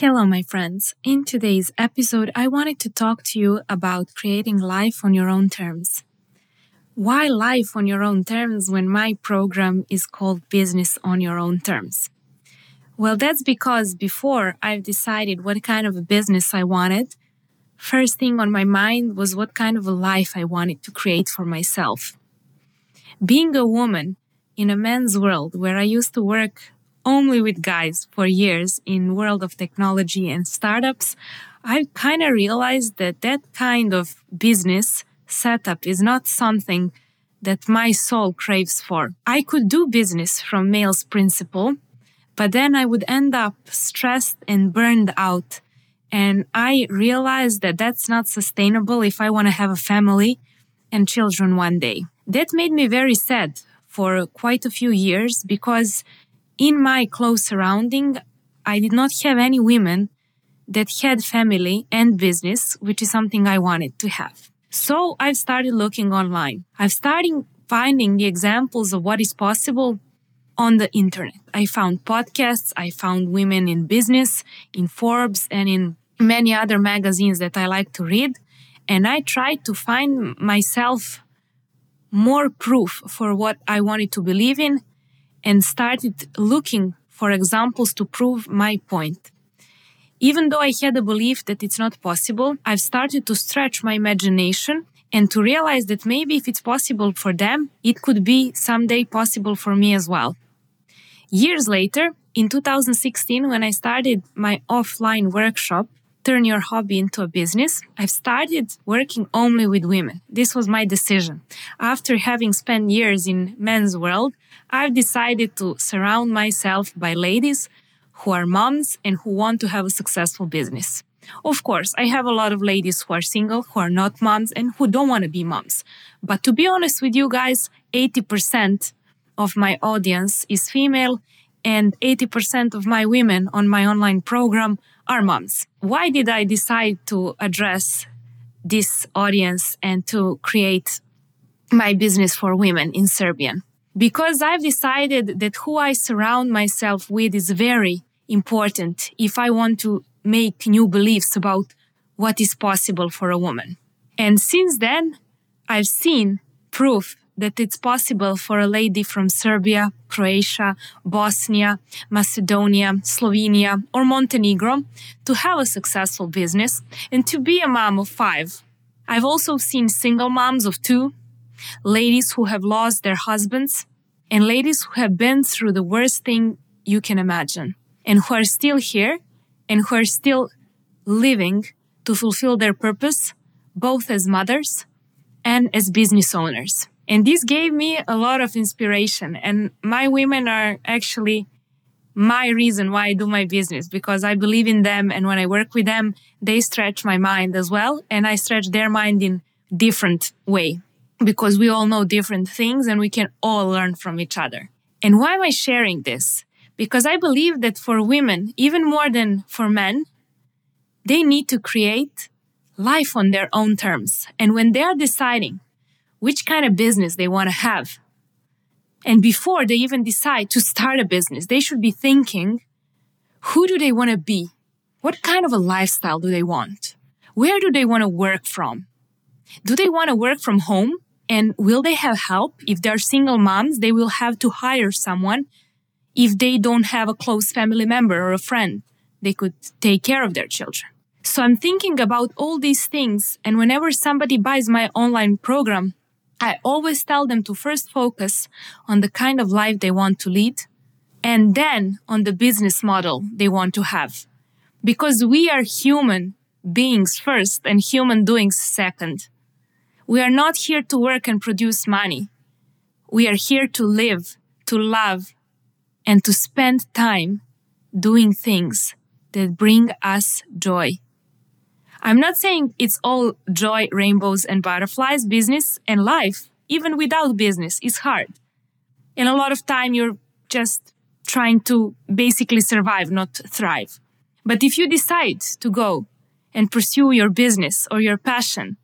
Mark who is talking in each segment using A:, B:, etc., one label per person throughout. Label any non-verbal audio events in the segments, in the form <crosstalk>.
A: Hello, my friends. In today's episode, I wanted to talk to you about creating life on your own terms. Why life on your own terms when my program is called Business on Your Own Terms? Well, that's because before I've decided what kind of a business I wanted, first thing on my mind was what kind of a life I wanted to create for myself. Being a woman in a man's world where I used to work only with guys for years in world of technology and startups, I kind of realized that that kind of business setup is not something that my soul craves for. I could do business from male's principle, but then I would end up stressed and burned out. And I realized that that's not sustainable if I want to have a family and children one day. That made me very sad for quite a few years because in my close surrounding, I did not have any women that had family and business, which is something I wanted to have. So I've started looking online. I've started finding the examples of what is possible on the internet. I found podcasts, I found women in business, in Forbes, and in many other magazines that I like to read. And I tried to find myself more proof for what I wanted to believe in and started looking for examples to prove my point. Even though I had a belief that it's not possible, I've started to stretch my imagination and to realize that maybe if it's possible for them, it could be someday possible for me as well. Years later, in 2016, when I started my offline workshop, turn your hobby into a business, I've started working only with women. This was my decision. After having spent years in men's world, I've decided to surround myself by ladies who are moms and who want to have a successful business. Of course, I have a lot of ladies who are single, who are not moms, and who don't want to be moms. But to be honest with you guys, 80% of my audience is female and 80% of my women on my online program are moms. Why did I decide to address this audience and to create my business for women in Serbian? Because I've decided that who I surround myself with is very important if I want to make new beliefs about what is possible for a woman. And since then, I've seen proof that it's possible for a lady from Serbia, Croatia, Bosnia, Macedonia, Slovenia, or Montenegro to have a successful business and to be a mom of five. I've also seen single moms of two, ladies who have lost their husbands, and ladies who have been through the worst thing you can imagine and who are still here and who are still living to fulfill their purpose, both as mothers and as business owners. And this gave me a lot of inspiration. And my women are actually my reason why I do my business because I believe in them. And when I work with them, they stretch my mind as well. And I stretch their mind in different way because we all know different things and we can all learn from each other. And why am I sharing this? Because I believe that for women, even more than for men, they need to create life on their own terms. And when they are deciding which kind of business they want to have. And before they even decide to start a business, they should be thinking, who do they want to be? What kind of a lifestyle do they want? Where do they want to work from? Do they want to work from home? And will they have help? If they're single moms, they will have to hire someone. If they don't have a close family member or a friend, they could take care of their children. So I'm thinking about all these things. And whenever somebody buys my online program, I always tell them to first focus on the kind of life they want to lead and then on the business model they want to have. Because we are human beings first and human doings second. We are not here to work and produce money. We are here to live, to love, and to spend time doing things that bring us joy. I'm not saying it's all joy, rainbows, and butterflies. Business and life, even without business, is hard. And a lot of time you're just trying to basically survive, not thrive. But if you decide to go and pursue your business or your passion,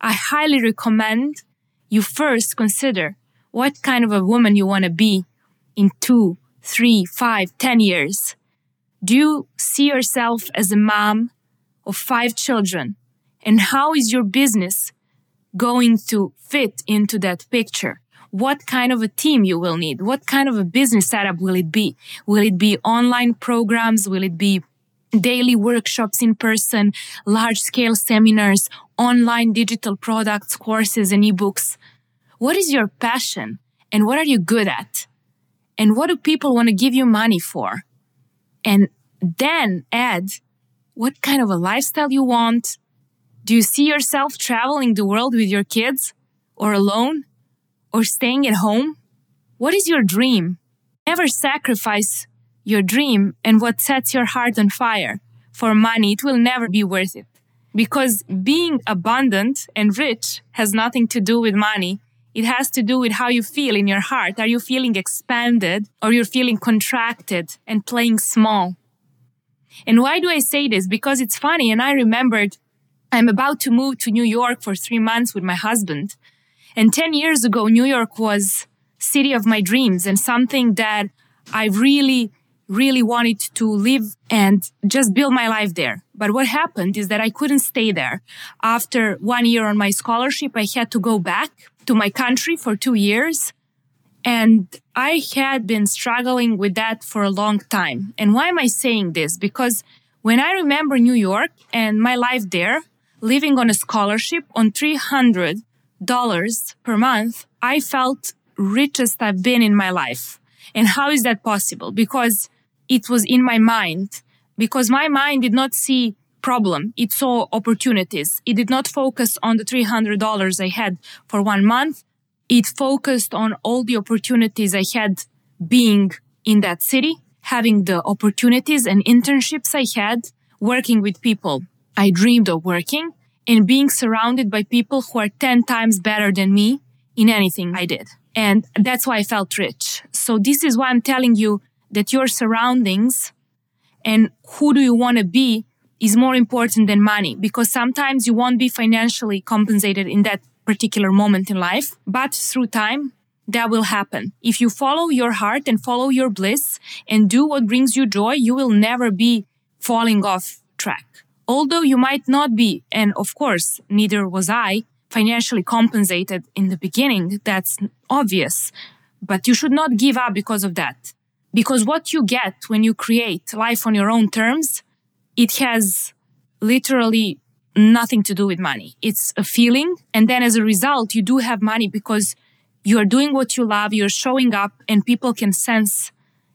A: I highly recommend you first consider what kind of a woman you want to be in two, three, five, ten years. Do you see yourself as a mom of five children? And how is your business going to fit into that picture? What kind of a team you will need? What kind of a business setup will it be? Will it be online programs? Will it be daily workshops in person, large scale seminars, online digital products, courses and ebooks? What is your passion and what are you good at? And what do people want to give you money for? And then add what kind of a lifestyle you want. Do you see yourself traveling the world with your kids or alone or staying at home? What is your dream? Never sacrifice your dream and what sets your heart on fire for money. It will never be worth it because being abundant and rich has nothing to do with money. It has to do with how you feel in your heart. Are you feeling expanded or you're feeling contracted and playing small? And why do I say this? Because it's funny. And I remembered I'm about to move to New York for three months with my husband. And 10 years ago, New York was city of my dreams and something that I really, really wanted to live and just build my life there. But what happened is that I couldn't stay there. After one year on my scholarship, I had to go back to my country for two years. And I had been struggling with that for a long time. And why am I saying this? Because when I remember New York and my life there, living on a scholarship on $300 per month, I felt richest I've been in my life. And how is that possible? Because it was in my mind, because my mind did not see problem. It saw opportunities. It did not focus on the $300 I had for one month it focused on all the opportunities I had being in that city, having the opportunities and internships I had, working with people I dreamed of working, and being surrounded by people who are 10 times better than me in anything I did. And that's why I felt rich. So this is why I'm telling you that your surroundings and who do you want to be is more important than money because sometimes you won't be financially compensated in that particular moment in life, but through time, that will happen. If you follow your heart and follow your bliss and do what brings you joy, you will never be falling off track. Although you might not be, and of course, neither was I, financially compensated in the beginning, that's obvious, but you should not give up because of that. Because what you get when you create life on your own terms, it has literally nothing to do with money. It's a feeling. And then as a result, you do have money because you are doing what you love, you're showing up, and people can sense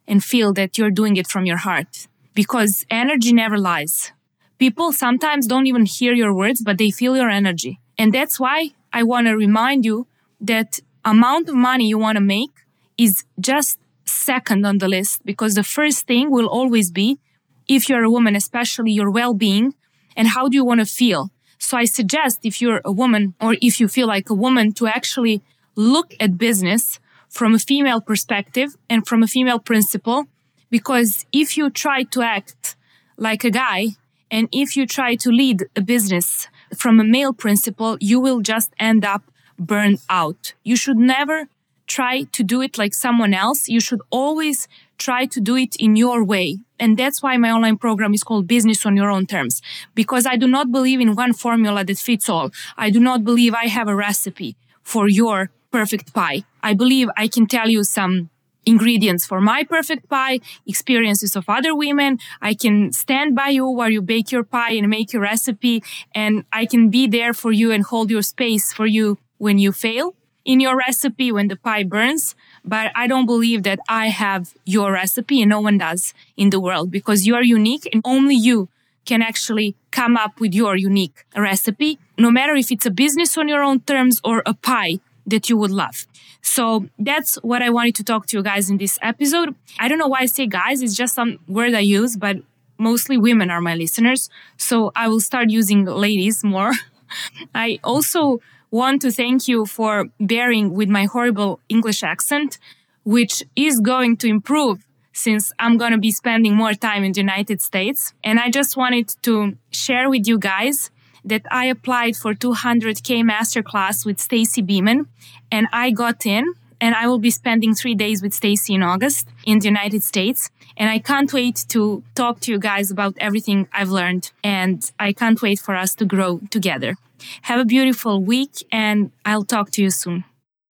A: and feel that you're doing it from your heart because energy never lies. People sometimes don't even hear your words, but they feel your energy. And that's why I want to remind you that amount of money you want to make is just second on the list because the first thing will always be if you're a woman, especially your well-being, and how do you want to feel? So I suggest if you're a woman or if you feel like a woman to actually look at business from a female perspective and from a female principle. Because if you try to act like a guy and if you try to lead a business from a male principle, you will just end up burned out. You should never try to do it like someone else. You should always try to do it in your way. And that's why my online program is called business on your own terms, because I do not believe in one formula that fits all. I do not believe I have a recipe for your perfect pie. I believe I can tell you some ingredients for my perfect pie, experiences of other women. I can stand by you while you bake your pie and make your recipe. And I can be there for you and hold your space for you when you fail in your recipe when the pie burns but I don't believe that I have your recipe and no one does in the world because you are unique and only you can actually come up with your unique recipe, no matter if it's a business on your own terms or a pie that you would love. So that's what I wanted to talk to you guys in this episode. I don't know why I say guys, it's just some word I use, but mostly women are my listeners. So I will start using ladies more. <laughs> I also want to thank you for bearing with my horrible English accent, which is going to improve since I'm going to be spending more time in the United States. And I just wanted to share with you guys that I applied for 200k masterclass with Stacey Boehman and I got in and I will be spending three days with Stacey in August in the United States. And I can't wait to talk to you guys about everything I've learned. And I can't wait for us to grow together. Have a beautiful week, and I'll talk to you soon.